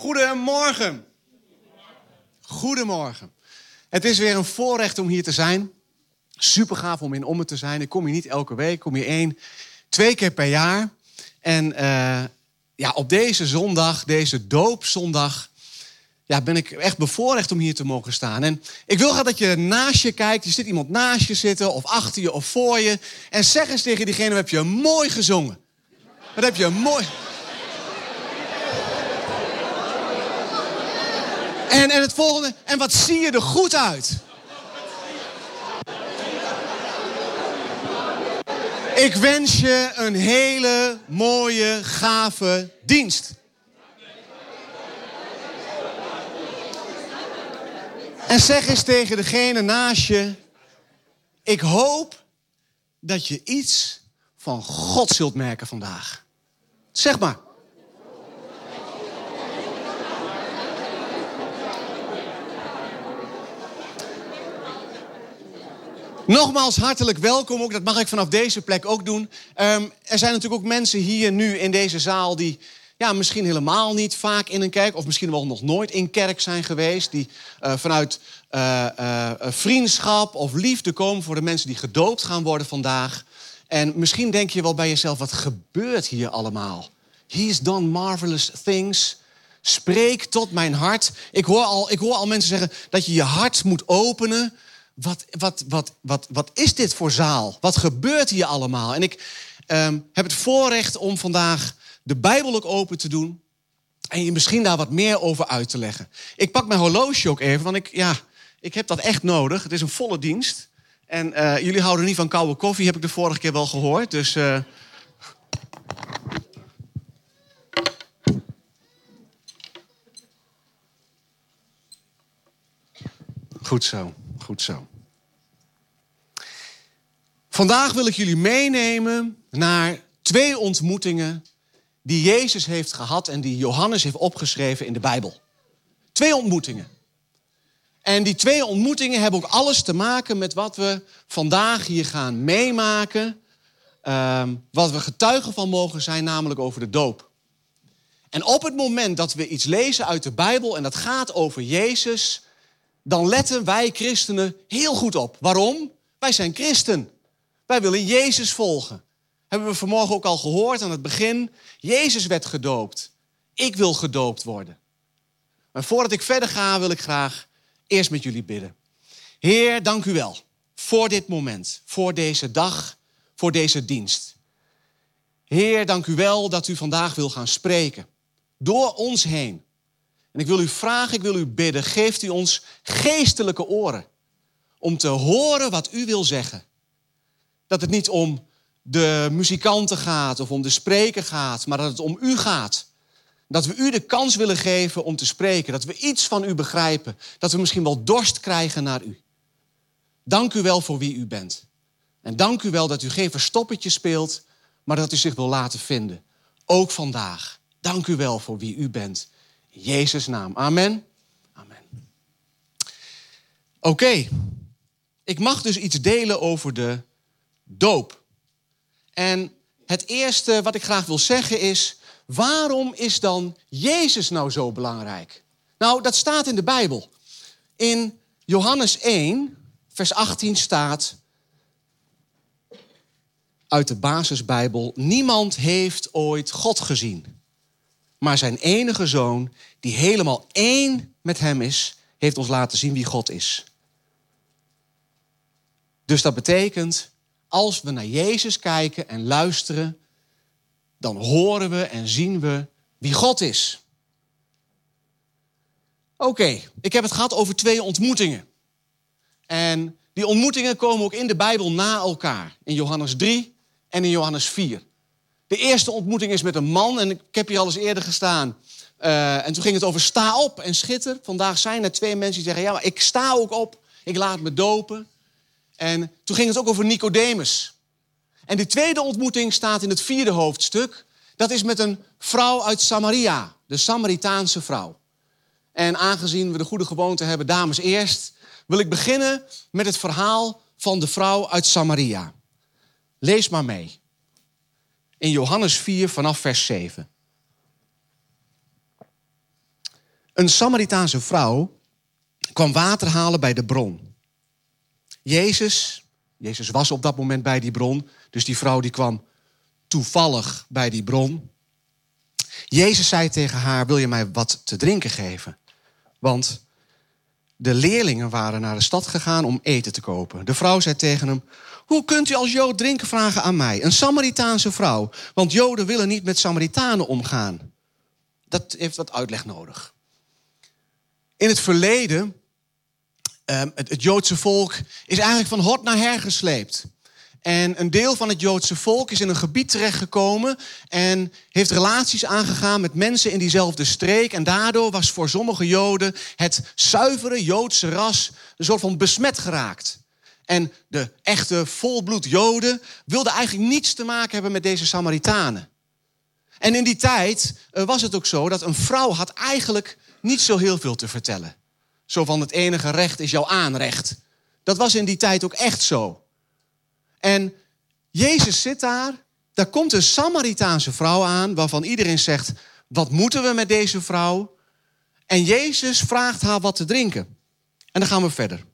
Goedemorgen. Goedemorgen. Het is weer een voorrecht om hier te zijn. Super gaaf om in Ommen te zijn. Ik kom hier niet elke week, ik kom hier één, twee keer per jaar. En uh, ja, op deze zondag, deze doopzondag, ja, ben ik echt bevoorrecht om hier te mogen staan. En ik wil graag dat je naast je kijkt. Er zit iemand naast je zitten, of achter je, of voor je. En zeg eens tegen diegene, heb je mooi gezongen. Wat heb je mooi... En, en het volgende, en wat zie je er goed uit? Ik wens je een hele mooie, gave dienst. En zeg eens tegen degene naast je: Ik hoop dat je iets van God zult merken vandaag. Zeg maar. Nogmaals hartelijk welkom ook. Dat mag ik vanaf deze plek ook doen. Um, er zijn natuurlijk ook mensen hier nu in deze zaal die ja, misschien helemaal niet vaak in een kerk, of misschien wel nog nooit in kerk zijn geweest, die uh, vanuit uh, uh, vriendschap of liefde komen voor de mensen die gedoopt gaan worden vandaag. En misschien denk je wel bij jezelf, wat gebeurt hier allemaal? He's done marvelous things. Spreek tot mijn hart. Ik hoor al, ik hoor al mensen zeggen dat je je hart moet openen wat, wat, wat, wat, wat is dit voor zaal? Wat gebeurt hier allemaal? En ik um, heb het voorrecht om vandaag de Bijbel ook open te doen. En je misschien daar wat meer over uit te leggen. Ik pak mijn horloge ook even, want ik, ja, ik heb dat echt nodig. Het is een volle dienst. En uh, jullie houden niet van koude koffie, heb ik de vorige keer wel gehoord. Dus. Uh... Goed zo goed zo. Vandaag wil ik jullie meenemen naar twee ontmoetingen die Jezus heeft gehad en die Johannes heeft opgeschreven in de Bijbel. Twee ontmoetingen. En die twee ontmoetingen hebben ook alles te maken met wat we vandaag hier gaan meemaken. Uh, wat we getuigen van mogen zijn, namelijk over de doop. En op het moment dat we iets lezen uit de Bijbel en dat gaat over Jezus, dan letten wij christenen heel goed op. Waarom? Wij zijn christen. Wij willen Jezus volgen. Hebben we vanmorgen ook al gehoord aan het begin. Jezus werd gedoopt. Ik wil gedoopt worden. Maar voordat ik verder ga, wil ik graag eerst met jullie bidden. Heer, dank u wel voor dit moment, voor deze dag, voor deze dienst. Heer, dank u wel dat u vandaag wil gaan spreken. Door ons heen. En ik wil u vragen, ik wil u bidden, geeft u ons geestelijke oren om te horen wat u wil zeggen. Dat het niet om de muzikanten gaat of om de spreker gaat, maar dat het om u gaat. Dat we u de kans willen geven om te spreken, dat we iets van u begrijpen, dat we misschien wel dorst krijgen naar u. Dank u wel voor wie u bent. En dank u wel dat u geen verstoppertje speelt, maar dat u zich wil laten vinden. Ook vandaag. Dank u wel voor wie u bent. Jezus' naam. Amen. Amen. Oké, ik mag dus iets delen over de doop. En het eerste wat ik graag wil zeggen is, waarom is dan Jezus nou zo belangrijk? Nou, dat staat in de Bijbel. In Johannes 1, vers 18 staat uit de basisbijbel, niemand heeft ooit God gezien. Maar zijn enige zoon, die helemaal één met hem is, heeft ons laten zien wie God is. Dus dat betekent, als we naar Jezus kijken en luisteren, dan horen we en zien we wie God is. Oké, ik heb het gehad over twee ontmoetingen. En die ontmoetingen komen ook in de Bijbel na elkaar. In Johannes 3 en in Johannes 4. De eerste ontmoeting is met een man en ik heb hier al eens eerder gestaan. Uh, en toen ging het over sta op en schitter. Vandaag zijn er twee mensen die zeggen, ja, maar ik sta ook op. Ik laat me dopen. En toen ging het ook over Nicodemus. En die tweede ontmoeting staat in het vierde hoofdstuk. Dat is met een vrouw uit Samaria, de Samaritaanse vrouw. En aangezien we de goede gewoonte hebben, dames eerst, wil ik beginnen met het verhaal van de vrouw uit Samaria. Lees maar mee in Johannes 4 vanaf vers 7. Een Samaritaanse vrouw kwam water halen bij de bron. Jezus, Jezus was op dat moment bij die bron, dus die vrouw die kwam toevallig bij die bron. Jezus zei tegen haar: Wil je mij wat te drinken geven? Want de leerlingen waren naar de stad gegaan om eten te kopen. De vrouw zei tegen hem: Hoe kunt u als Jood drinken vragen aan mij? Een Samaritaanse vrouw. Want Joden willen niet met Samaritanen omgaan. Dat heeft wat uitleg nodig. In het verleden, ehm, het Joodse volk is eigenlijk van hot naar her gesleept. En een deel van het Joodse volk is in een gebied terechtgekomen en heeft relaties aangegaan met mensen in diezelfde streek. En daardoor was voor sommige Joden het zuivere Joodse ras een soort van besmet geraakt. En de echte volbloed Joden wilden eigenlijk niets te maken hebben met deze Samaritanen. En in die tijd eh, was het ook zo dat een vrouw had eigenlijk niet zo heel veel te vertellen. Zo van het enige recht is jouw aanrecht. Dat was in die tijd ook echt zo. En Jezus zit daar. Daar komt een Samaritaanse vrouw aan, waarvan iedereen zegt: Wat moeten we met deze vrouw? En Jezus vraagt haar wat te drinken. En dan gaan we verder.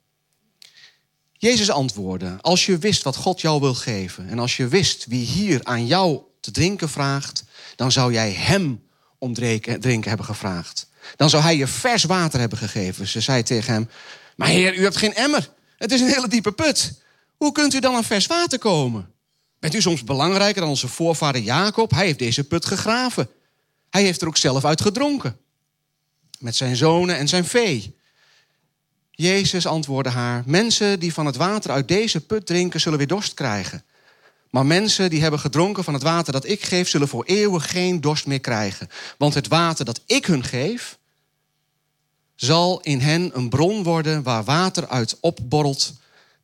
Jezus antwoordde: Als je wist wat God jou wil geven, en als je wist wie hier aan jou te drinken vraagt, dan zou jij hem om drinken hebben gevraagd. Dan zou hij je vers water hebben gegeven. Ze zei tegen hem: Maar heer, u hebt geen emmer. Het is een hele diepe put. Hoe kunt u dan aan vers water komen? Bent u soms belangrijker dan onze voorvader Jacob? Hij heeft deze put gegraven. Hij heeft er ook zelf uit gedronken. Met zijn zonen en zijn vee. Jezus antwoordde haar: Mensen die van het water uit deze put drinken, zullen weer dorst krijgen. Maar mensen die hebben gedronken van het water dat ik geef, zullen voor eeuwig geen dorst meer krijgen. Want het water dat ik hun geef, zal in hen een bron worden waar water uit opborrelt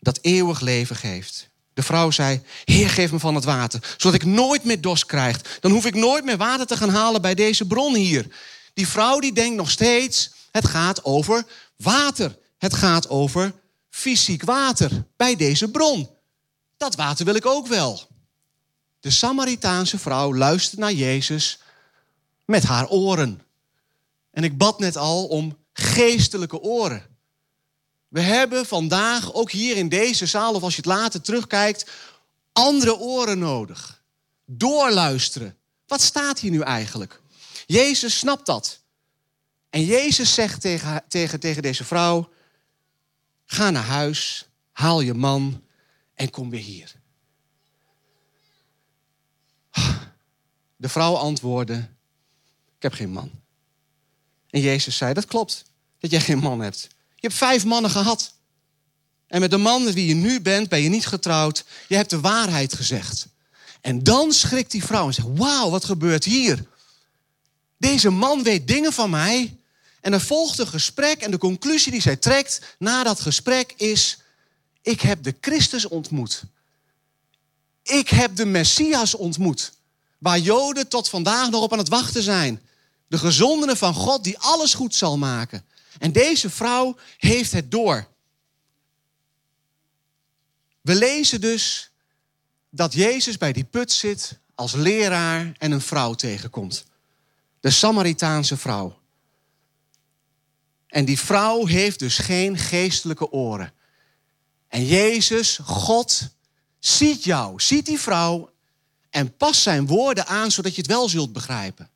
dat eeuwig leven geeft. De vrouw zei: Heer, geef me van het water, zodat ik nooit meer dorst krijg. Dan hoef ik nooit meer water te gaan halen bij deze bron hier. Die vrouw die denkt nog steeds: het gaat over water. Het gaat over fysiek water bij deze bron. Dat water wil ik ook wel. De Samaritaanse vrouw luistert naar Jezus met haar oren. En ik bad net al om geestelijke oren. We hebben vandaag, ook hier in deze zaal, of als je het later terugkijkt, andere oren nodig. Doorluisteren. Wat staat hier nu eigenlijk? Jezus snapt dat. En Jezus zegt tegen, tegen, tegen deze vrouw: Ga naar huis, haal je man en kom weer hier. De vrouw antwoordde: Ik heb geen man. En Jezus zei: Dat klopt, dat jij geen man hebt. Je hebt vijf mannen gehad. En met de man met wie je nu bent, ben je niet getrouwd. Je hebt de waarheid gezegd. En dan schrikt die vrouw en zegt: Wauw, wat gebeurt hier? Deze man weet dingen van mij. En er volgt een gesprek en de conclusie die zij trekt na dat gesprek is: Ik heb de Christus ontmoet. Ik heb de Messias ontmoet. Waar Joden tot vandaag nog op aan het wachten zijn. De gezondenen van God die alles goed zal maken. En deze vrouw heeft het door. We lezen dus dat Jezus bij die put zit als leraar en een vrouw tegenkomt. De Samaritaanse vrouw. En die vrouw heeft dus geen geestelijke oren. En Jezus, God, ziet jou, ziet die vrouw en past zijn woorden aan zodat je het wel zult begrijpen.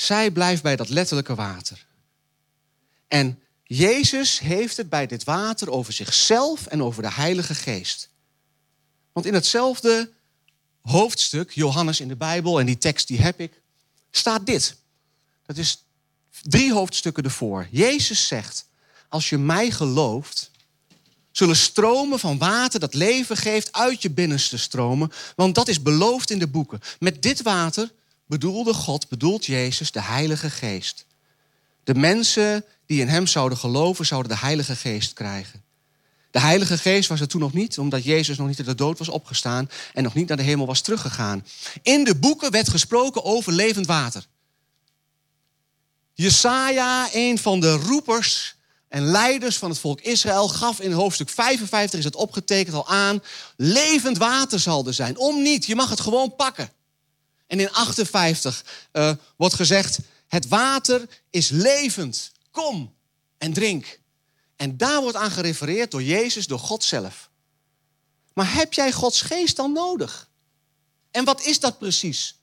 Zij blijft bij dat letterlijke water. En Jezus heeft het bij dit water over zichzelf en over de Heilige Geest. Want in hetzelfde hoofdstuk, Johannes in de Bijbel, en die tekst die heb ik, staat dit. Dat is drie hoofdstukken ervoor. Jezus zegt, als je mij gelooft, zullen stromen van water dat leven geeft uit je binnenste stromen. Want dat is beloofd in de boeken. Met dit water bedoelde God, bedoelt Jezus, de Heilige Geest. De mensen die in Hem zouden geloven, zouden de Heilige Geest krijgen. De Heilige Geest was er toen nog niet, omdat Jezus nog niet uit de dood was opgestaan en nog niet naar de hemel was teruggegaan. In de boeken werd gesproken over levend water. Jesaja, een van de roepers en leiders van het volk Israël, gaf in hoofdstuk 55, is het opgetekend al aan, levend water zal er zijn. Om niet, je mag het gewoon pakken. En in 58 uh, wordt gezegd, het water is levend. Kom en drink. En daar wordt aan gerefereerd door Jezus, door God zelf. Maar heb jij Gods geest dan nodig? En wat is dat precies?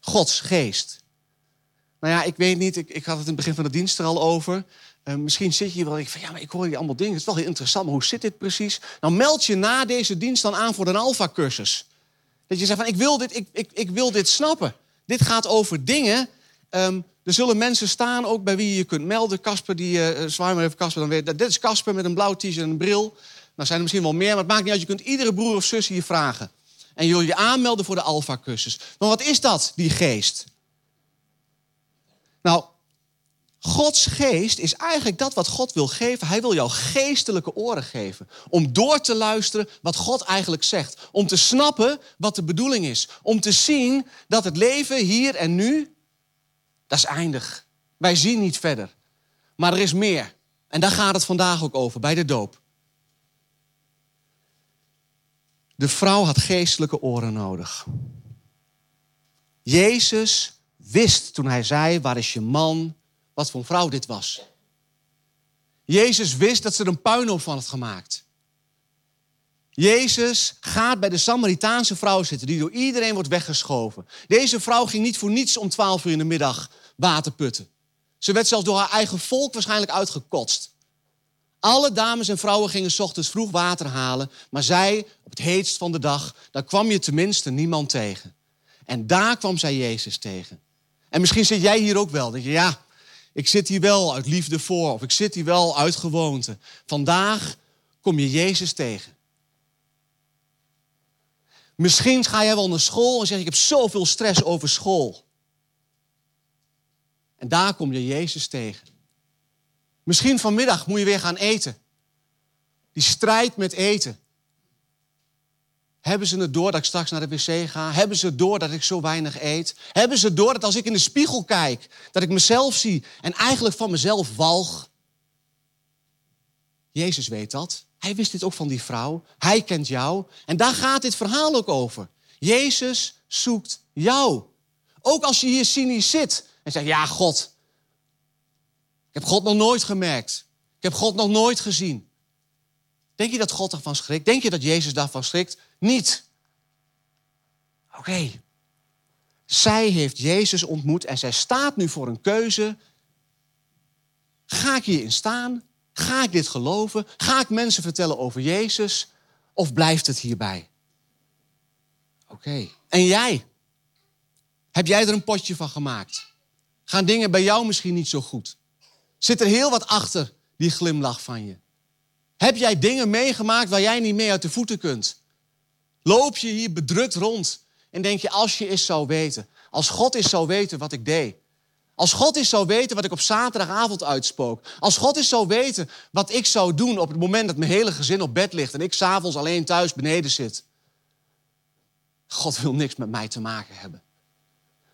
Gods geest. Nou ja, ik weet niet, ik, ik had het in het begin van de dienst er al over. Uh, misschien zit je hier wel ik van ja, maar ik hoor hier allemaal dingen. Het is wel heel interessant, maar hoe zit dit precies? Nou, meld je na deze dienst dan aan voor een alfa-cursus. Dat je zegt van ik wil dit, ik, ik, ik wil dit snappen. Dit gaat over dingen. Um, er zullen mensen staan, ook bij wie je je kunt melden. Casper, die uh, maar even Casper, dan weet Dit is Casper met een blauw t-shirt en een bril. Nou zijn er misschien wel meer, maar het maakt niet uit. Je kunt iedere broer of zus hier vragen. En je wil je aanmelden voor de alfa-cursus. Maar wat is dat, die geest? Nou, Gods geest is eigenlijk dat wat God wil geven. Hij wil jou geestelijke oren geven. Om door te luisteren wat God eigenlijk zegt. Om te snappen wat de bedoeling is. Om te zien dat het leven hier en nu, dat is eindig. Wij zien niet verder. Maar er is meer. En daar gaat het vandaag ook over, bij de doop. De vrouw had geestelijke oren nodig. Jezus wist toen hij zei, waar is je man, wat voor een vrouw dit was. Jezus wist dat ze er een puinhoop van had gemaakt. Jezus gaat bij de Samaritaanse vrouw zitten, die door iedereen wordt weggeschoven. Deze vrouw ging niet voor niets om twaalf uur in de middag water putten. Ze werd zelfs door haar eigen volk waarschijnlijk uitgekotst. Alle dames en vrouwen gingen s ochtends vroeg water halen, maar zij, op het heetst van de dag, daar kwam je tenminste niemand tegen. En daar kwam zij Jezus tegen. En misschien zit jij hier ook wel. Dat je, ja, ik zit hier wel uit liefde voor, of ik zit hier wel uit gewoonte. Vandaag kom je Jezus tegen. Misschien ga jij wel naar school en zeg ik heb zoveel stress over school. En daar kom je Jezus tegen. Misschien vanmiddag moet je weer gaan eten. Die strijd met eten. Hebben ze het door dat ik straks naar de wc ga? Hebben ze het door dat ik zo weinig eet? Hebben ze het door dat als ik in de spiegel kijk, dat ik mezelf zie en eigenlijk van mezelf walg? Jezus weet dat. Hij wist dit ook van die vrouw. Hij kent jou. En daar gaat dit verhaal ook over. Jezus zoekt jou. Ook als je hier cynisch zit en zegt, ja God, ik heb God nog nooit gemerkt. Ik heb God nog nooit gezien. Denk je dat God ervan schrikt? Denk je dat Jezus daarvan schrikt? Niet. Oké. Zij heeft Jezus ontmoet en zij staat nu voor een keuze. Ga ik hierin staan? Ga ik dit geloven? Ga ik mensen vertellen over Jezus? Of blijft het hierbij? Oké. En jij? Heb jij er een potje van gemaakt? Gaan dingen bij jou misschien niet zo goed? Zit er heel wat achter die glimlach van je? Heb jij dingen meegemaakt waar jij niet mee uit de voeten kunt? Loop je hier bedrukt rond en denk je, als je eens zou weten, als God eens zou weten wat ik deed. Als God eens zou weten wat ik op zaterdagavond uitspook. Als God eens zou weten wat ik zou doen op het moment dat mijn hele gezin op bed ligt en ik s'avonds alleen thuis beneden zit. God wil niks met mij te maken hebben.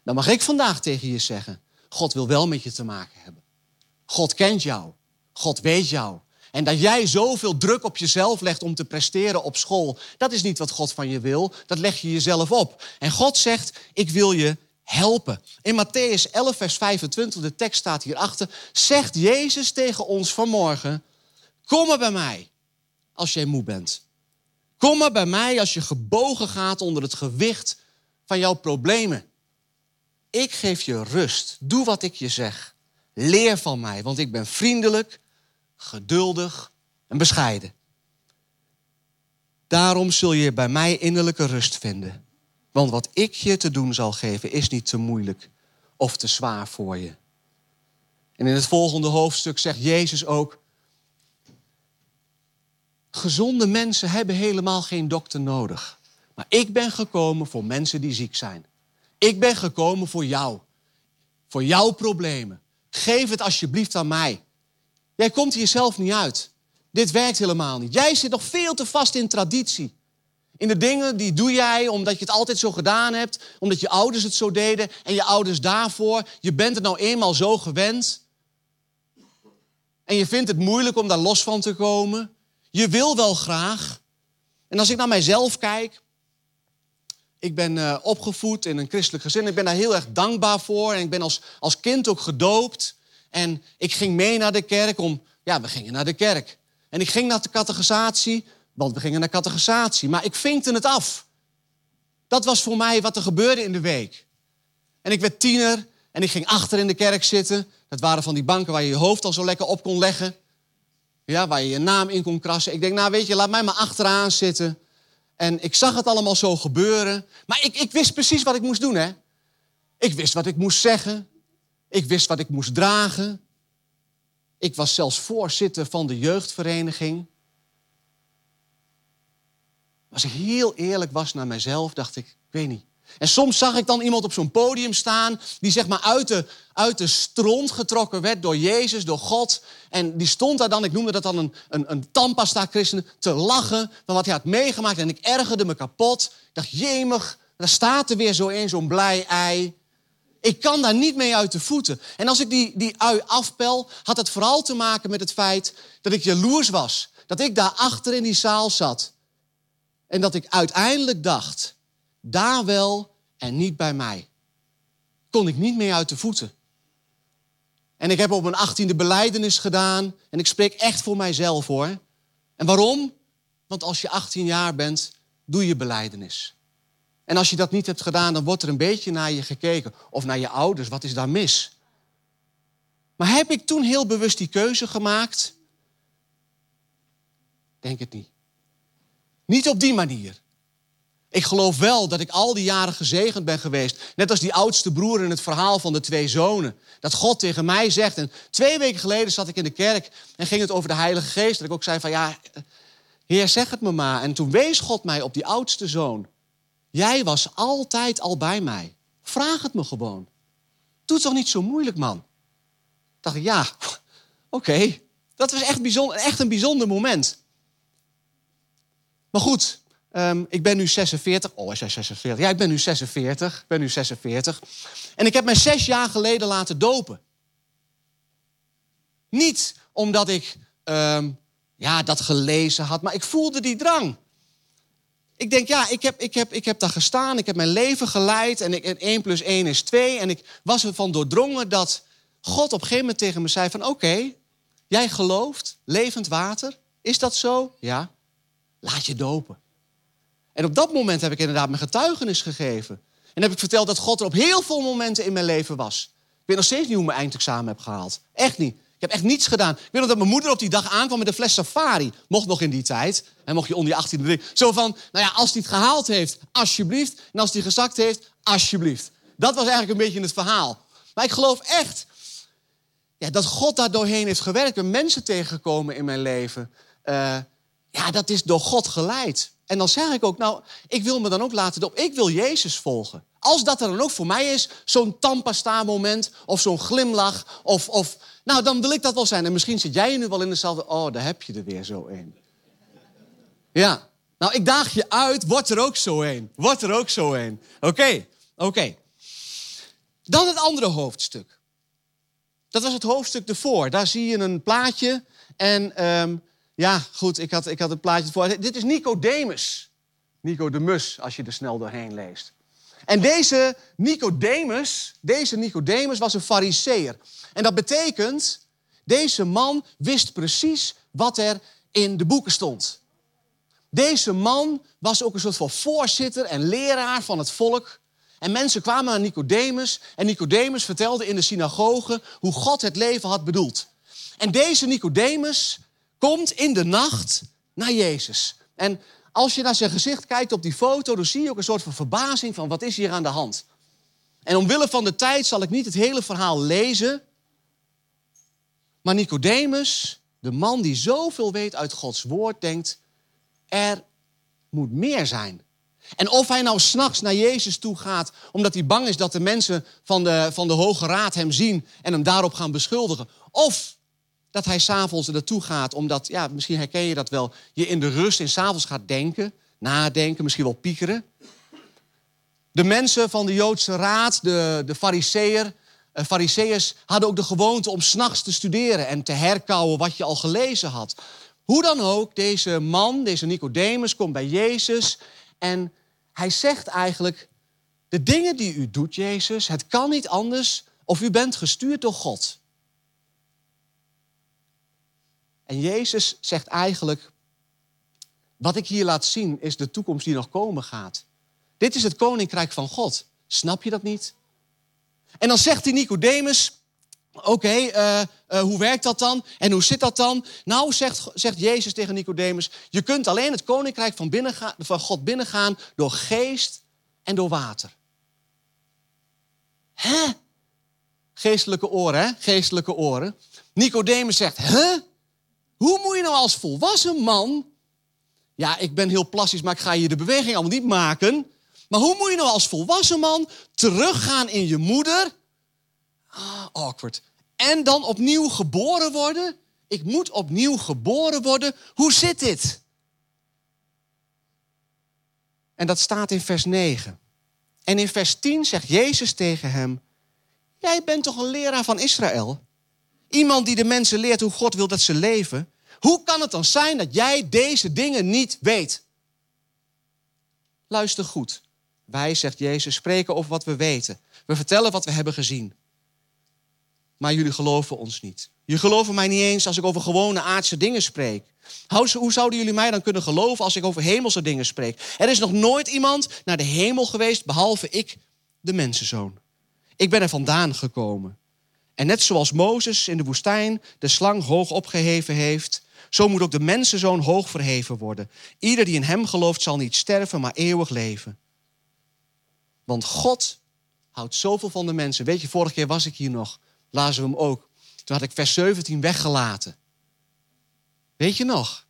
Dan mag ik vandaag tegen je zeggen, God wil wel met je te maken hebben. God kent jou. God weet jou. En dat jij zoveel druk op jezelf legt om te presteren op school, dat is niet wat God van je wil. Dat leg je jezelf op. En God zegt, ik wil je helpen. In Matthäus 11, vers 25, de tekst staat hierachter, zegt Jezus tegen ons vanmorgen, kom maar bij mij als jij moe bent. Kom maar bij mij als je gebogen gaat onder het gewicht van jouw problemen. Ik geef je rust. Doe wat ik je zeg. Leer van mij, want ik ben vriendelijk, geduldig en bescheiden. Daarom zul je bij mij innerlijke rust vinden. Want wat ik je te doen zal geven is niet te moeilijk of te zwaar voor je. En in het volgende hoofdstuk zegt Jezus ook: Gezonde mensen hebben helemaal geen dokter nodig. Maar ik ben gekomen voor mensen die ziek zijn. Ik ben gekomen voor jou. Voor jouw problemen. Geef het alsjeblieft aan mij. Jij komt hier zelf niet uit. Dit werkt helemaal niet. Jij zit nog veel te vast in traditie. In de dingen die doe jij omdat je het altijd zo gedaan hebt, omdat je ouders het zo deden en je ouders daarvoor. Je bent het nou eenmaal zo gewend. En je vindt het moeilijk om daar los van te komen. Je wil wel graag. En als ik naar mijzelf kijk, ik ben eh, opgevoed in een christelijk gezin. Ik ben daar heel erg dankbaar voor. En ik ben als, als kind ook gedoopt. En ik ging mee naar de kerk om... Ja, we gingen naar de kerk. En ik ging naar de catechisatie, want we gingen naar catechisatie. Maar ik vinkte het af. Dat was voor mij wat er gebeurde in de week. En ik werd tiener en ik ging achter in de kerk zitten. Dat waren van die banken waar je je hoofd al zo lekker op kon leggen. Ja, waar je je naam in kon krassen. Ik denk, nou weet je, laat mij maar achteraan zitten. En ik zag het allemaal zo gebeuren. Maar ik, ik wist precies wat ik moest doen, hè. Ik wist wat ik moest zeggen. Ik wist wat ik moest dragen. Ik was zelfs voorzitter van de jeugdvereniging. Als ik heel eerlijk was naar mezelf, dacht ik, ik weet niet. En soms zag ik dan iemand op zo'n podium staan die zeg maar uit de, uit de stront getrokken werd door Jezus, door God. En die stond daar dan, ik noemde dat dan een, een, een tandpasta-christen, te lachen van wat hij had meegemaakt. En ik ergerde me kapot. Ik dacht, jemig, daar staat er weer zo een, zo'n blij ei. Ik kan daar niet mee uit de voeten. En als ik die, die ui afpel, had het vooral te maken met het feit dat ik jaloers was. Dat ik daar achter in die zaal zat. En dat ik uiteindelijk dacht, daar wel en niet bij mij. Kon ik niet meer uit de voeten. En ik heb op mijn achttiende beleidenis gedaan. En ik spreek echt voor mijzelf hoor. En waarom? Want als je 18 jaar bent, doe je beleidenis. En als je dat niet hebt gedaan, dan wordt er een beetje naar je gekeken. Of naar je ouders, wat is daar mis? Maar heb ik toen heel bewust die keuze gemaakt? Denk het niet. Niet op die manier. Ik geloof wel dat ik al die jaren gezegend ben geweest. Net als die oudste broer in het verhaal van de twee zonen. Dat God tegen mij zegt. En twee weken geleden zat ik in de kerk en ging het over de Heilige Geest. Dat ik ook zei van ja, Heer zeg het me maar. En toen wees God mij op die oudste zoon. Jij was altijd al bij mij. Vraag het me gewoon. Doe het toch niet zo moeilijk, man? dacht ik, ja, oké. Dat was echt, bijzonder, echt een bijzonder moment. Maar goed, um, ik ben nu 46. Oh, is hij 46? Ja, ik ben nu 46. Ik ben nu 46. En ik heb mij zes jaar geleden laten dopen. Niet omdat ik um, ja, dat gelezen had, maar ik voelde die drang ik denk, ja, ik heb, ik, heb, ik heb daar gestaan, ik heb mijn leven geleid en, ik, en 1 plus 1 is 2. En ik was ervan doordrongen dat God op een gegeven moment tegen me zei van... oké, jij gelooft, levend water, is dat zo? Ja, laat je dopen. En op dat moment heb ik inderdaad mijn getuigenis gegeven. En heb ik verteld dat God er op heel veel momenten in mijn leven was. Ik weet nog steeds niet hoe mijn eindexamen heb gehaald. Echt niet. Ik heb echt niets gedaan. Ik weet nog dat mijn moeder op die dag aankwam met een fles safari. Mocht nog in die tijd. En mocht je onder je 18 drinken. Zo van, nou ja, als hij het gehaald heeft, alsjeblieft. En als hij gezakt heeft, alsjeblieft. Dat was eigenlijk een beetje het verhaal. Maar ik geloof echt ja, dat God daar doorheen heeft gewerkt. En mensen tegengekomen in mijn leven. Uh, ja, dat is door God geleid. En dan zeg ik ook, nou, ik wil me dan ook laten op. Ik wil Jezus volgen. Als dat er dan ook voor mij is, zo'n tampasta-moment of zo'n glimlach. Of, of, nou, dan wil ik dat wel zijn. En misschien zit jij nu wel in dezelfde, oh, daar heb je er weer zo een. Ja, nou, ik daag je uit, word er ook zo een. Word er ook zo een. Oké, oké. Dan het andere hoofdstuk. Dat was het hoofdstuk ervoor. Daar zie je een plaatje. En um, ja, goed, ik had, ik had het plaatje voor. Dit is Nicodemus. Nico de Mus, als je er snel doorheen leest. En deze Nicodemus, deze Nicodemus was een fariseer. En dat betekent, deze man wist precies wat er in de boeken stond. Deze man was ook een soort van voorzitter en leraar van het volk. En mensen kwamen naar Nicodemus en Nicodemus vertelde in de synagoge hoe God het leven had bedoeld. En deze Nicodemus komt in de nacht naar Jezus. En als je naar zijn gezicht kijkt op die foto, dan zie je ook een soort van verbazing van wat is hier aan de hand. En omwille van de tijd zal ik niet het hele verhaal lezen. Maar Nicodemus, de man die zoveel weet uit Gods woord, denkt, er moet meer zijn. En of hij nou s'nachts naar Jezus toe gaat, omdat hij bang is dat de mensen van de, van de Hoge Raad hem zien en hem daarop gaan beschuldigen. Of dat hij s'avonds er naartoe gaat, omdat, ja, misschien herken je dat wel, je in de rust in s'avonds gaat denken, nadenken, misschien wel piekeren. De mensen van de Joodse Raad, de, de fariseer, uh, fariseërs, hadden ook de gewoonte om s'nachts te studeren en te herkauwen wat je al gelezen had. Hoe dan ook, deze man, deze Nicodemus, komt bij Jezus en hij zegt eigenlijk, de dingen die u doet, Jezus, het kan niet anders of u bent gestuurd door God. En Jezus zegt eigenlijk, wat ik hier laat zien is de toekomst die nog komen gaat. Dit is het koninkrijk van God. Snap je dat niet? En dan zegt hij Nicodemus, oké, eh, eh, hoe werkt dat dan? En hoe zit dat dan? Nou, zegt, zegt Jezus tegen Nicodemus, je kunt alleen het koninkrijk van, van God binnengaan door geest en door water. Hè? Geestelijke oren, hè? Geestelijke oren. Nicodemus zegt, hè? Hoe moet je nou als volwassen man... Ja, ik ben heel plastisch, maar ik ga je de beweging allemaal niet maken. Maar hoe moet je nou als volwassen man teruggaan in je moeder? Ah, awkward. En dan opnieuw geboren worden? Ik moet opnieuw geboren worden. Hoe zit dit? En dat staat in vers 9. En in vers 10 zegt Jezus tegen hem: Jij bent toch een leraar van Israël? Iemand die de mensen leert hoe God wil dat ze leven. Hoe kan het dan zijn dat jij deze dingen niet weet? Luister goed. Wij, zegt Jezus, spreken over wat we weten. We vertellen wat we hebben gezien. Maar jullie geloven ons niet. Jullie geloven mij niet eens als ik over gewone aardse dingen spreek. Hoe zouden jullie mij dan kunnen geloven als ik over hemelse dingen spreek? Er is nog nooit iemand naar de hemel geweest behalve ik, de mensenzoon. Ik ben er vandaan gekomen. En net zoals Mozes in de woestijn de slang hoog opgeheven heeft, zo moet ook de mensenzoon hoog verheven worden. Ieder die in hem gelooft zal niet sterven, maar eeuwig leven. Want God houdt zoveel van de mensen. Weet je, vorige keer was ik hier nog, lazen we hem ook. Toen had ik vers 17 weggelaten. Weet je nog?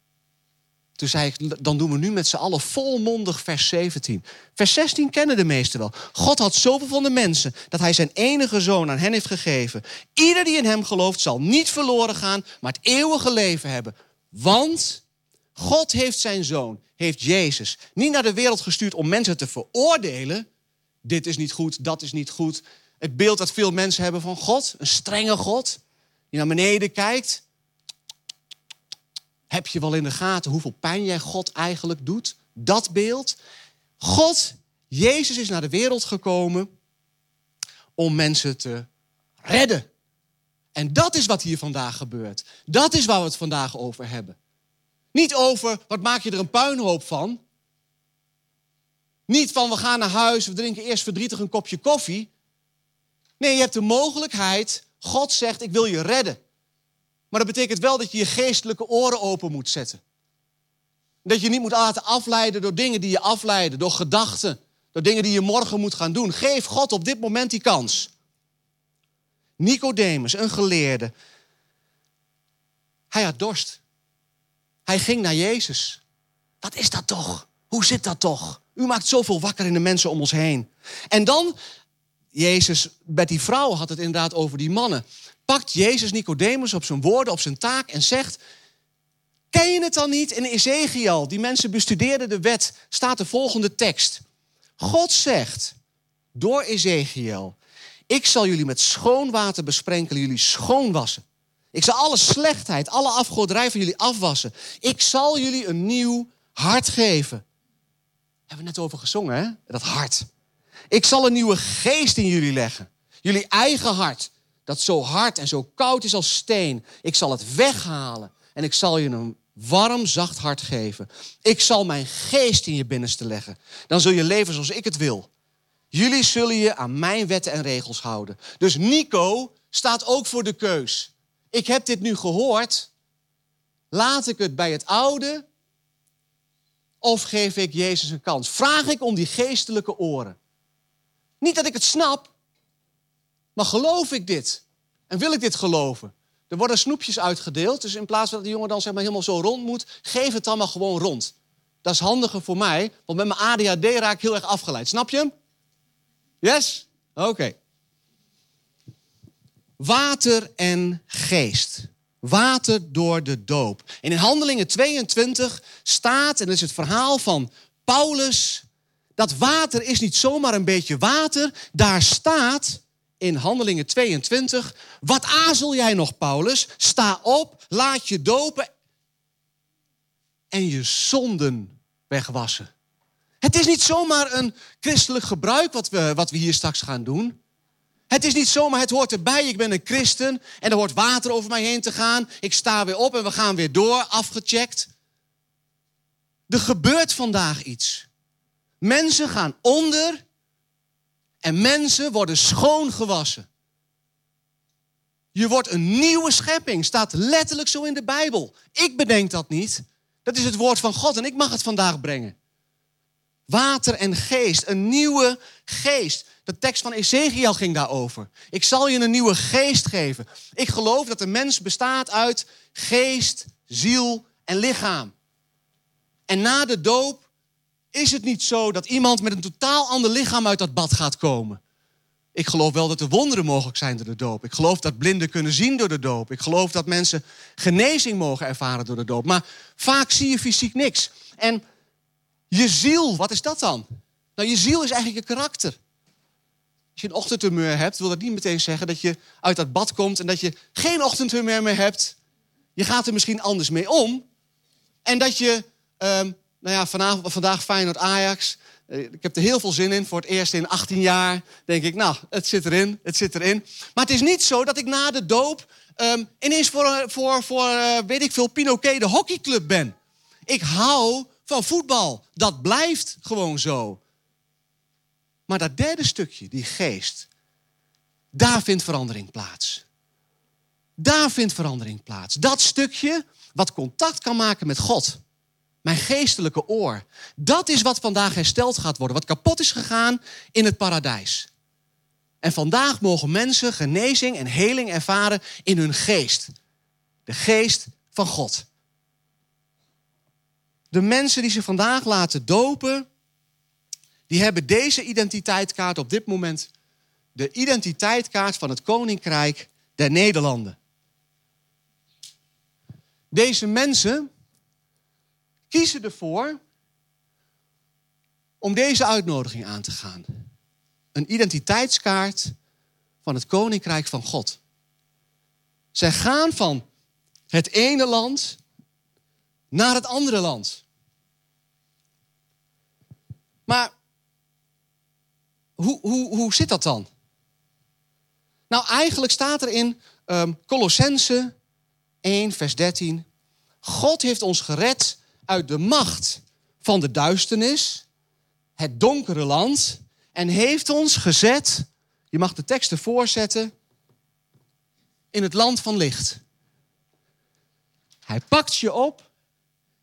Toen zei ik, dan doen we nu met z'n allen volmondig vers 17. Vers 16 kennen de meesten wel. God had zoveel van de mensen dat hij zijn enige zoon aan hen heeft gegeven. Ieder die in hem gelooft zal niet verloren gaan, maar het eeuwige leven hebben. Want God heeft zijn zoon, heeft Jezus, niet naar de wereld gestuurd om mensen te veroordelen. Dit is niet goed, dat is niet goed. Het beeld dat veel mensen hebben van God, een strenge God, die naar beneden kijkt heb je wel in de gaten hoeveel pijn jij God eigenlijk doet? Dat beeld. God, Jezus is naar de wereld gekomen om mensen te redden. En dat is wat hier vandaag gebeurt. Dat is waar we het vandaag over hebben. Niet over wat maak je er een puinhoop van. Niet van we gaan naar huis, we drinken eerst verdrietig een kopje koffie. Nee, je hebt de mogelijkheid. God zegt: Ik wil je redden. Maar dat betekent wel dat je je geestelijke oren open moet zetten. Dat je niet moet laten afleiden door dingen die je afleiden, door gedachten, door dingen die je morgen moet gaan doen. Geef God op dit moment die kans. Nicodemus, een geleerde, hij had dorst. Hij ging naar Jezus. Wat is dat toch? Hoe zit dat toch? U maakt zoveel wakker in de mensen om ons heen. En dan, Jezus, met die vrouw had het inderdaad over die mannen pakt Jezus Nicodemus op zijn woorden, op zijn taak en zegt: Ken je het dan niet? In Ezekiel, die mensen bestudeerden de wet, staat de volgende tekst. God zegt door Ezekiel: Ik zal jullie met schoon water besprenkelen, jullie schoonwassen. Ik zal alle slechtheid, alle afgoderij van jullie afwassen. Ik zal jullie een nieuw hart geven. Hebben we net over gezongen, hè? Dat hart. Ik zal een nieuwe geest in jullie leggen. Jullie eigen hart dat zo hard en zo koud is als steen. Ik zal het weghalen en ik zal je een warm, zacht hart geven. Ik zal mijn geest in je binnenste leggen. Dan zul je leven zoals ik het wil. Jullie zullen je aan mijn wetten en regels houden. Dus Nico staat ook voor de keus. Ik heb dit nu gehoord. Laat ik het bij het oude of geef ik Jezus een kans? Vraag ik om die geestelijke oren. Niet dat ik het snap, maar geloof ik dit? En wil ik dit geloven? Er worden snoepjes uitgedeeld, dus in plaats van dat die jongen dan zeg maar helemaal zo rond moet, geef het dan maar gewoon rond. Dat is handiger voor mij, want met mijn ADHD raak ik heel erg afgeleid. Snap je hem? Yes? Oké. Water en geest. Water door de doop. En in Handelingen 22 staat, en dat is het verhaal van Paulus, dat water is niet zomaar een beetje water. Daar staat in Handelingen 22. Wat azel jij nog, Paulus? Sta op, laat je dopen en je zonden wegwassen. Het is niet zomaar een christelijk gebruik wat we, wat we hier straks gaan doen. Het is niet zomaar, het hoort erbij. Ik ben een christen en er hoort water over mij heen te gaan. Ik sta weer op en we gaan weer door, afgecheckt. Er gebeurt vandaag iets. Mensen gaan onder en mensen worden schoongewassen. Je wordt een nieuwe schepping, staat letterlijk zo in de Bijbel. Ik bedenk dat niet. Dat is het woord van God en ik mag het vandaag brengen. Water en geest, een nieuwe geest. De tekst van Ezekiel ging daarover. Ik zal je een nieuwe geest geven. Ik geloof dat de mens bestaat uit geest, ziel en lichaam. En na de doop is het niet zo dat iemand met een totaal ander lichaam uit dat bad gaat komen. Ik geloof wel dat er wonderen mogelijk zijn door de doop. Ik geloof dat blinden kunnen zien door de doop. Ik geloof dat mensen genezing mogen ervaren door de doop. Maar vaak zie je fysiek niks. En je ziel, wat is dat dan? Nou, je ziel is eigenlijk je karakter. Als je een ochtendhumeur hebt, wil dat niet meteen zeggen dat je uit dat bad komt en dat je geen ochtendhumeur meer hebt. Je gaat er misschien anders mee om. En dat je, um, nou ja, vanavond, vandaag Feyenoord Ajax. Eh, ik heb er heel veel zin in. Voor het eerst in 18 jaar denk ik, nou, het zit erin, het zit erin. Maar het is niet zo dat ik na de doop um, ineens voor, voor, voor uh, weet ik veel, Pinoquet de hockeyclub ben. Ik hou van voetbal. Dat blijft gewoon zo. Maar dat derde stukje, die geest, daar vindt verandering plaats. Daar vindt verandering plaats. Dat stukje wat contact kan maken met God. Mijn geestelijke oor. Dat is wat vandaag hersteld gaat worden. Wat kapot is gegaan in het paradijs. En vandaag mogen mensen genezing en heling ervaren in hun geest. De geest van God. De mensen die zich vandaag laten dopen, die hebben deze identiteitskaart op dit moment. De identiteitskaart van het Koninkrijk der Nederlanden. Deze mensen kiezen ervoor om deze uitnodiging aan te gaan. Een identiteitskaart van het Koninkrijk van God. Zij gaan van het ene land naar het andere land. Maar hoe, hoe, hoe zit dat dan? Nou, eigenlijk staat er in um, Colossense 1, vers 13. God heeft ons gered uit de macht van de duisternis, het donkere land, en heeft ons gezet, je mag de teksten voorzetten, in het land van licht. Hij pakt je op,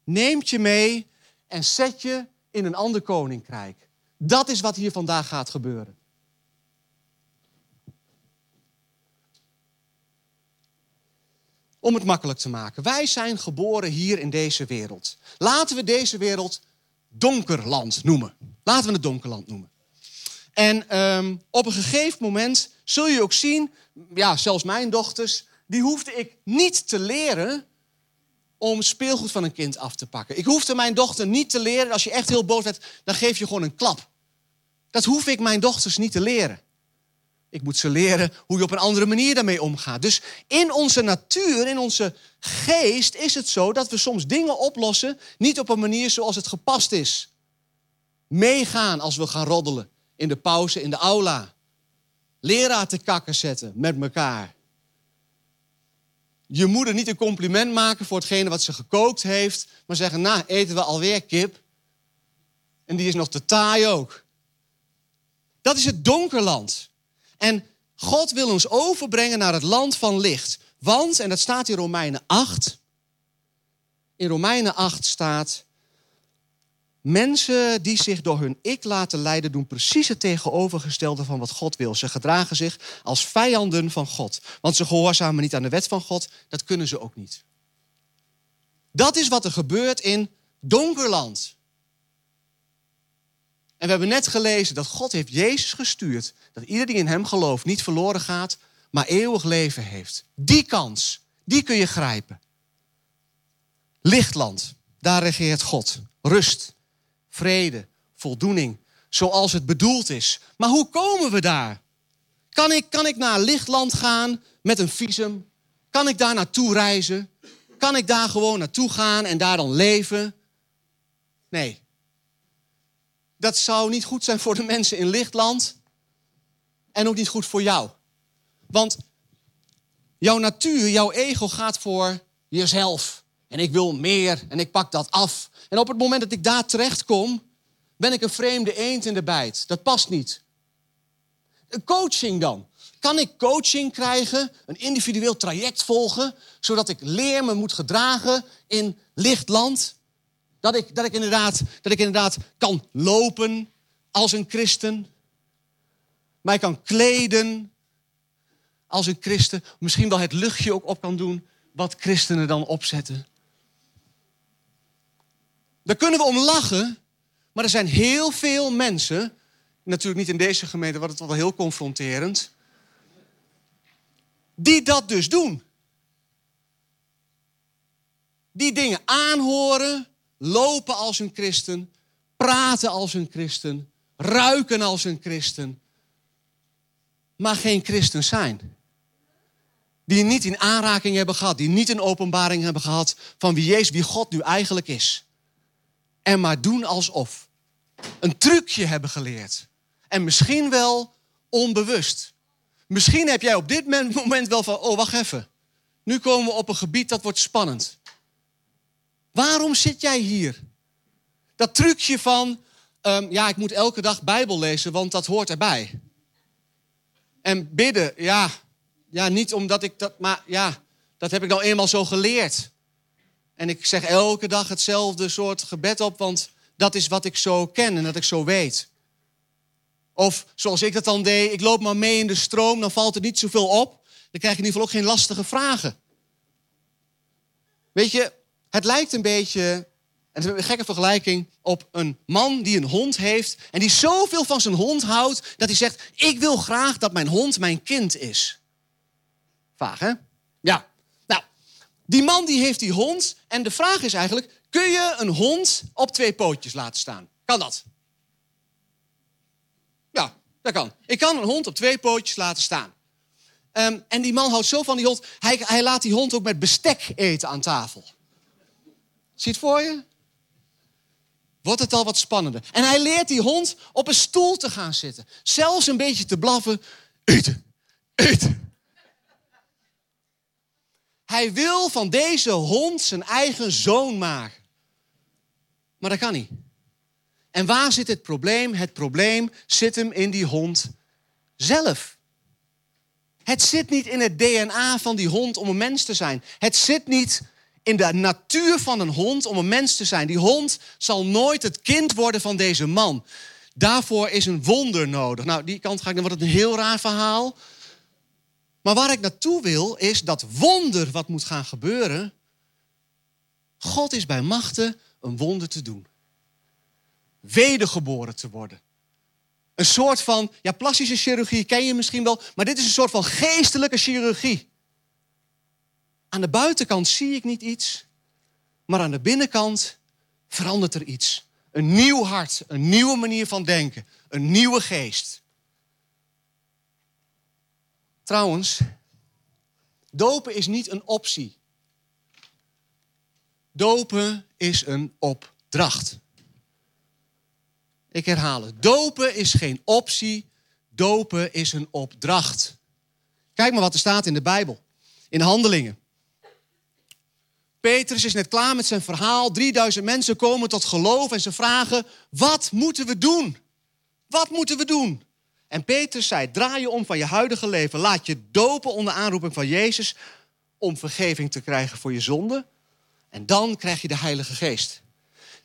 neemt je mee en zet je in een ander koninkrijk. Dat is wat hier vandaag gaat gebeuren. Om het makkelijk te maken. Wij zijn geboren hier in deze wereld. Laten we deze wereld donkerland noemen. Laten we het donkerland noemen. En um, op een gegeven moment zul je ook zien, ja, zelfs mijn dochters, die hoefde ik niet te leren om speelgoed van een kind af te pakken. Ik hoefde mijn dochter niet te leren, als je echt heel boos bent, dan geef je gewoon een klap. Dat hoef ik mijn dochters niet te leren. Ik moet ze leren hoe je op een andere manier daarmee omgaat. Dus in onze natuur, in onze geest is het zo dat we soms dingen oplossen, niet op een manier zoals het gepast is. Meegaan als we gaan roddelen in de pauze in de aula. Leraar te kakken zetten met elkaar je moeder niet een compliment maken voor hetgene wat ze gekookt heeft, maar zeggen, nou, eten we alweer kip. En die is nog te taai ook. Dat is het donkerland. En God wil ons overbrengen naar het land van licht. Want, en dat staat in Romeinen 8, in Romeinen 8 staat, Mensen die zich door hun ik laten leiden, doen precies het tegenovergestelde van wat God wil. Ze gedragen zich als vijanden van God. Want ze gehoorzamen niet aan de wet van God. Dat kunnen ze ook niet. Dat is wat er gebeurt in donkerland. We hebben net gelezen dat God heeft Jezus gestuurd. Dat ieder die in hem gelooft niet verloren gaat, maar eeuwig leven heeft. Die kans, die kun je grijpen. Lichtland, daar regeert God. Rust, vrede, voldoening, zoals het bedoeld is. Maar hoe komen we daar? Kan ik, kan ik naar Lichtland gaan met een visum? Kan ik daar naartoe reizen? Kan ik daar gewoon naartoe gaan en daar dan leven? Nee. Dat zou niet goed zijn voor de mensen in Lichtland. En ook niet goed voor jou. Want jouw natuur, jouw ego gaat voor jezelf. En ik wil meer en ik pak dat af. En op het moment dat ik daar terecht kom, ben ik een vreemde eend in de bijt. Dat past niet. Een coaching dan. Kan ik coaching krijgen, een individueel traject volgen, zodat ik leer me moet gedragen in lichtland? Dat ik, dat ik, inderdaad, dat ik inderdaad kan lopen als een christen. Mij kan kleden als een christen. Misschien wel het luchtje ook op kan doen wat christenen dan opzetten. Daar kunnen we om lachen, maar er zijn heel veel mensen, natuurlijk niet in deze gemeente, wat het wel heel confronterend, die dat dus doen. Die dingen aanhoren, lopen als een christen, praten als een christen, ruiken als een christen, maar geen christen zijn. Die niet in aanraking hebben gehad, die niet een openbaring hebben gehad van wie Jezus, wie God nu eigenlijk is. En maar doen alsof. Een trucje hebben geleerd. En misschien wel onbewust. Misschien heb jij op dit moment wel van, oh wacht even. Nu komen we op een gebied dat wordt spannend. Waarom zit jij hier? Dat trucje van, ehm, ja, ik moet elke dag Bijbel lezen, want dat hoort erbij. En bidden, ja, ja, niet omdat ik dat, maar ja, dat heb ik nou eenmaal zo geleerd. En ik zeg elke dag hetzelfde soort gebed op, want dat is wat ik zo ken en dat ik zo weet. Of zoals ik dat dan deed, ik loop maar mee in de stroom, dan valt er niet zoveel op. Dan krijg je in ieder geval ook geen lastige vragen. Weet je, het lijkt een beetje, en het is een gekke vergelijking, op een man die een hond heeft en die zoveel van zijn hond houdt dat hij zegt: Ik wil graag dat mijn hond mijn kind is. Vaag, hè? Ja. Nou, die man die heeft die hond en de vraag is eigenlijk: kun je een hond op twee pootjes laten staan? Kan dat? Ja, dat kan. Ik kan een hond op twee pootjes laten staan. Um, en die man houdt zo van die hond, hij, hij laat die hond ook met bestek eten aan tafel. Zie het voor je? Wordt het al wat spannender. En hij leert die hond op een stoel te gaan zitten. Zelfs een beetje te blaffen. Eten, eten. Hij wil van deze hond zijn eigen zoon maken. Maar dat kan niet. En waar zit het probleem? Het probleem zit hem in die hond zelf. Het zit niet in het DNA van die hond om een mens te zijn. Het zit niet in de natuur van een hond om een mens te zijn. Die hond zal nooit het kind worden van deze man. Daarvoor is een wonder nodig. Nou, die kant ga ik, dan het een heel raar verhaal. Maar waar ik naartoe wil, is dat wonder wat moet gaan gebeuren. God is bij machten een wonder te doen. Wedergeboren te worden. Een soort van, ja, plastische chirurgie ken je misschien wel, maar dit is een soort van geestelijke chirurgie. Aan de buitenkant zie ik niet iets, maar aan de binnenkant verandert er iets. Een nieuw hart, een nieuwe manier van denken, een nieuwe geest. Trouwens, dopen is niet een optie. Dopen is een opdracht. Ik herhaal het. Dopen is geen optie, dopen is een opdracht. Kijk maar wat er staat in de Bijbel, in Handelingen. Petrus is net klaar met zijn verhaal. 3000 mensen komen tot geloof en ze vragen: wat moeten we doen? Wat moeten we doen? En Petrus zei: draai je om van je huidige leven. Laat je dopen onder aanroeping van Jezus om vergeving te krijgen voor je zonde. En dan krijg je de Heilige Geest.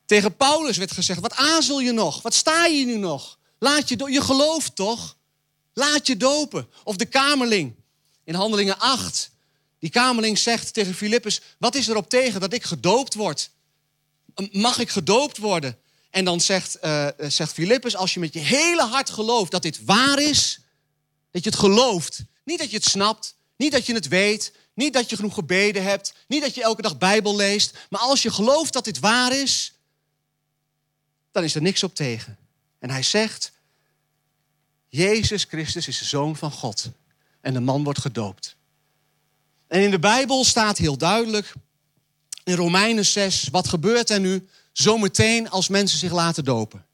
Tegen Paulus werd gezegd: wat azel je nog? Wat sta je nu nog? Laat je, je gelooft toch? Laat je dopen. Of de kamerling in Handelingen 8. Die kamerling zegt tegen Filippus: Wat is erop tegen dat ik gedoopt word? Mag ik gedoopt worden? En dan zegt, uh, zegt Filippus: Als je met je hele hart gelooft dat dit waar is, dat je het gelooft, niet dat je het snapt, niet dat je het weet, niet dat je genoeg gebeden hebt, niet dat je elke dag Bijbel leest, maar als je gelooft dat dit waar is, dan is er niks op tegen. En hij zegt: Jezus Christus is de zoon van God. En de man wordt gedoopt. En in de Bijbel staat heel duidelijk in Romeinen 6, wat gebeurt er nu zometeen als mensen zich laten dopen?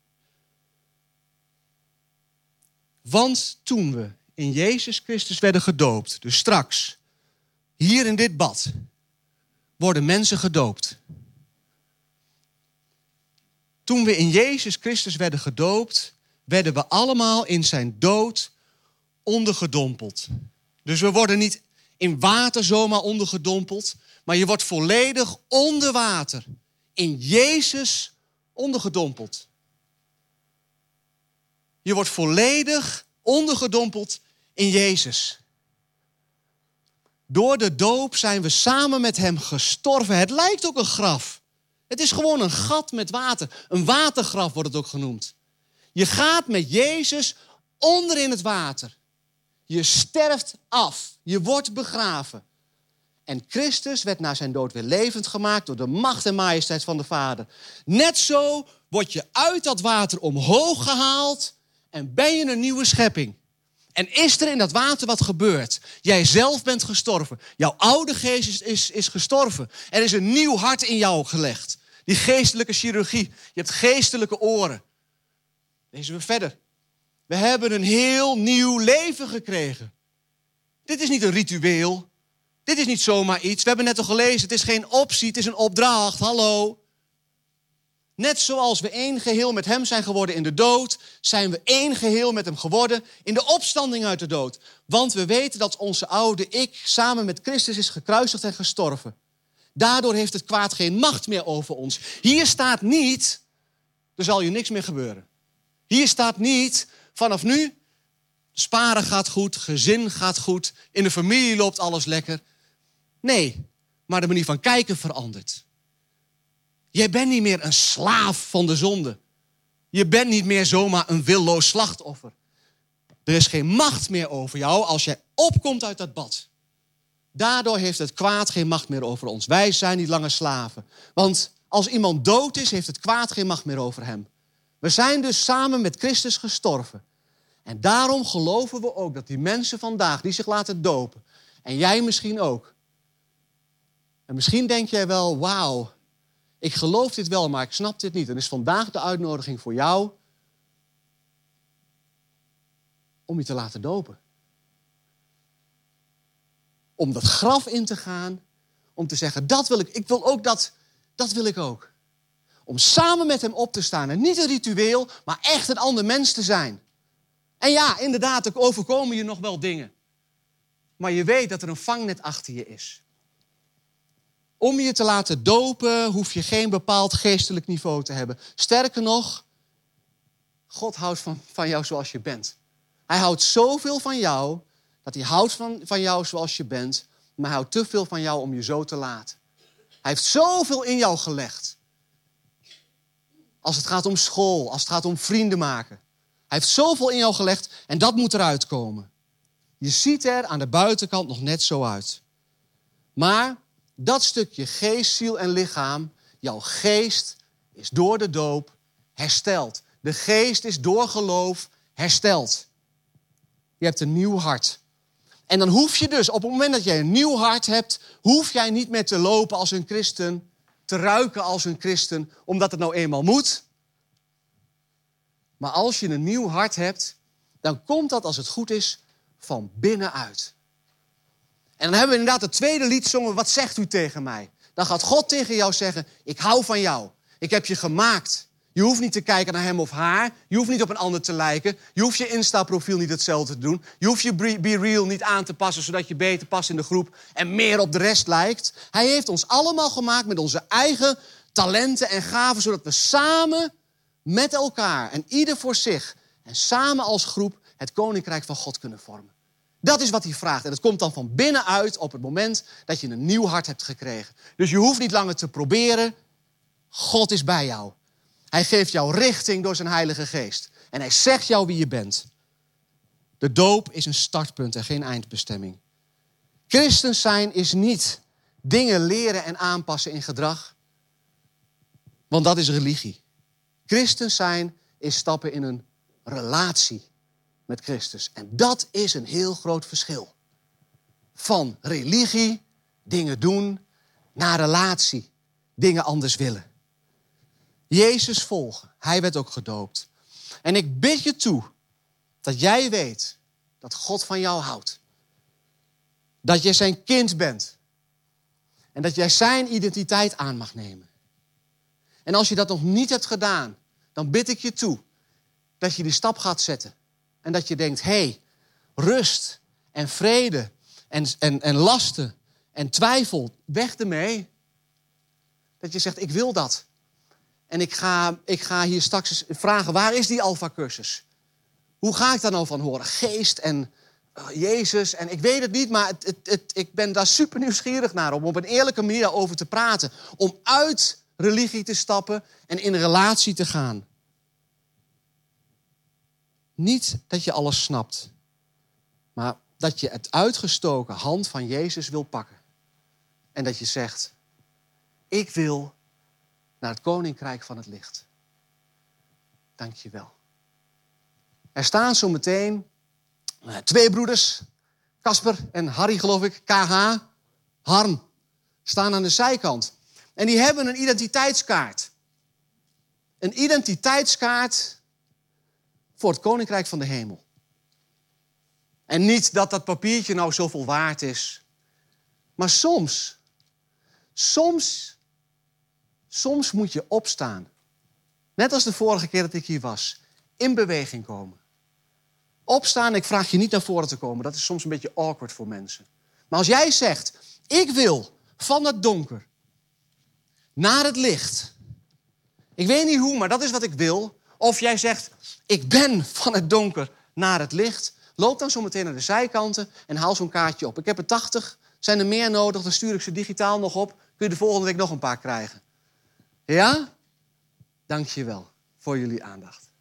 Want toen we in Jezus Christus werden gedoopt, dus straks, hier in dit bad, worden mensen gedoopt. Toen we in Jezus Christus werden gedoopt, werden we allemaal in zijn dood ondergedompeld. Dus we worden niet in water zomaar ondergedompeld, maar je wordt volledig onder water in Jezus ondergedompeld. Je wordt volledig ondergedompeld in Jezus. Door de doop zijn we samen met Hem gestorven. Het lijkt ook een graf. Het is gewoon een gat met water. Een watergraf wordt het ook genoemd. Je gaat met Jezus onder in het water. Je sterft af. Je wordt begraven. En Christus werd na zijn dood weer levend gemaakt door de macht en majesteit van de Vader. Net zo word je uit dat water omhoog gehaald en ben je een nieuwe schepping. En is er in dat water wat gebeurd? Jij zelf bent gestorven. Jouw oude geest is, is, is gestorven. Er is een nieuw hart in jou gelegd. Die geestelijke chirurgie. Je hebt geestelijke oren. Lezen we verder. We hebben een heel nieuw leven gekregen. Dit is niet een ritueel. Dit is niet zomaar iets. We hebben net al gelezen. Het is geen optie, het is een opdracht. Hallo. Net zoals we één geheel met Hem zijn geworden in de dood, zijn we één geheel met Hem geworden in de opstanding uit de dood. Want we weten dat onze oude ik samen met Christus is gekruisigd en gestorven. Daardoor heeft het kwaad geen macht meer over ons. Hier staat niet, er zal je niks meer gebeuren. Hier staat niet, vanaf nu, sparen gaat goed, gezin gaat goed, in de familie loopt alles lekker. Nee, maar de manier van kijken verandert. Jij bent niet meer een slaaf van de zonde. Je bent niet meer zomaar een willoos slachtoffer. Er is geen macht meer over jou als jij opkomt uit dat bad. Daardoor heeft het kwaad geen macht meer over ons. Wij zijn niet langer slaven. Want als iemand dood is, heeft het kwaad geen macht meer over hem. We zijn dus samen met Christus gestorven. En daarom geloven we ook dat die mensen vandaag die zich laten dopen, en jij misschien ook. En misschien denk jij wel, wauw, ik geloof dit wel, maar ik snap dit niet. En is vandaag de uitnodiging voor jou om je te laten dopen. Om dat graf in te gaan, om te zeggen, dat wil ik, ik wil ook dat, dat wil ik ook. Om samen met hem op te staan en niet een ritueel, maar echt een ander mens te zijn. En ja, inderdaad, er overkomen je nog wel dingen. Maar je weet dat er een vangnet achter je is. Om je te laten dopen hoef je geen bepaald geestelijk niveau te hebben. Sterker nog, God houdt van, van jou zoals je bent. Hij houdt zoveel van jou, dat hij houdt van, van jou zoals je bent, maar hij houdt te veel van jou om je zo te laten. Hij heeft zoveel in jou gelegd. Als het gaat om school, als het gaat om vrienden maken. Hij heeft zoveel in jou gelegd en dat moet eruit komen. Je ziet er aan de buitenkant nog net zo uit. Maar dat stukje geest, ziel en lichaam, jouw geest is door de doop hersteld. De geest is door geloof hersteld. Je hebt een nieuw hart. En dan hoef je dus, op het moment dat jij een nieuw hart hebt, hoef jij niet meer te lopen als een christen, te ruiken als een christen, omdat het nou eenmaal moet. Maar als je een nieuw hart hebt, dan komt dat als het goed is van binnenuit. En dan hebben we inderdaad het tweede lied zongen, wat zegt u tegen mij? Dan gaat God tegen jou zeggen, ik hou van jou. Ik heb je gemaakt. Je hoeft niet te kijken naar hem of haar. Je hoeft niet op een ander te lijken. Je hoeft je Insta-profiel niet hetzelfde te doen. Je hoeft je Be Real niet aan te passen, zodat je beter past in de groep en meer op de rest lijkt. Hij heeft ons allemaal gemaakt met onze eigen talenten en gaven, zodat we samen met elkaar en ieder voor zich en samen als groep het koninkrijk van God kunnen vormen. Dat is wat hij vraagt. En dat komt dan van binnenuit op het moment dat je een nieuw hart hebt gekregen. Dus je hoeft niet langer te proberen. God is bij jou. Hij geeft jou richting door zijn Heilige Geest. En hij zegt jou wie je bent. De doop is een startpunt en geen eindbestemming. Christen zijn is niet dingen leren en aanpassen in gedrag. Want dat is religie. Christen zijn is stappen in een relatie met Christus. En dat is een heel groot verschil. Van religie, dingen doen, naar relatie, dingen anders willen. Jezus volgen. Hij werd ook gedoopt. En ik bid je toe dat jij weet dat God van jou houdt. Dat je zijn kind bent. En dat jij zijn identiteit aan mag nemen. En als je dat nog niet hebt gedaan, dan bid ik je toe dat je die stap gaat zetten. En dat je denkt, hé, hey, rust en vrede en, en, en lasten en twijfel, weg ermee. Dat je zegt, ik wil dat. En ik ga, ik ga hier straks vragen, waar is die alfa-cursus? Hoe ga ik daar nou van horen? Geest en uh, Jezus en ik weet het niet, maar het, het, ik ben daar super nieuwsgierig naar om op een eerlijke manier over te praten. Om uit religie te stappen en in relatie te gaan. Niet dat je alles snapt, maar dat je het uitgestoken hand van Jezus wil pakken. En dat je zegt, ik wil naar het koninkrijk van het licht. Dank je wel. Er staan zo meteen eh, twee broeders, Casper en Harry geloof ik, KH, Harm, staan aan de zijkant. En die hebben een identiteitskaart. Een identiteitskaart voor het koninkrijk van de hemel. En niet dat dat papiertje nou zoveel waard is. Maar soms, soms, soms moet je opstaan. Net als de vorige keer dat ik hier was. In beweging komen. Opstaan, ik vraag je niet naar voren te komen. Dat is soms een beetje awkward voor mensen. Maar als jij zegt, ik wil van het donker naar het licht. Ik weet niet hoe, maar dat is wat ik wil. Of jij zegt, ik ben van het donker naar het licht. Loop dan zo meteen naar de zijkanten en haal zo'n kaartje op. Ik heb er 80. Zijn er meer nodig, dan stuur ik ze digitaal nog op. Kun je de volgende week nog een paar krijgen. Ja? Dank je wel voor jullie aandacht.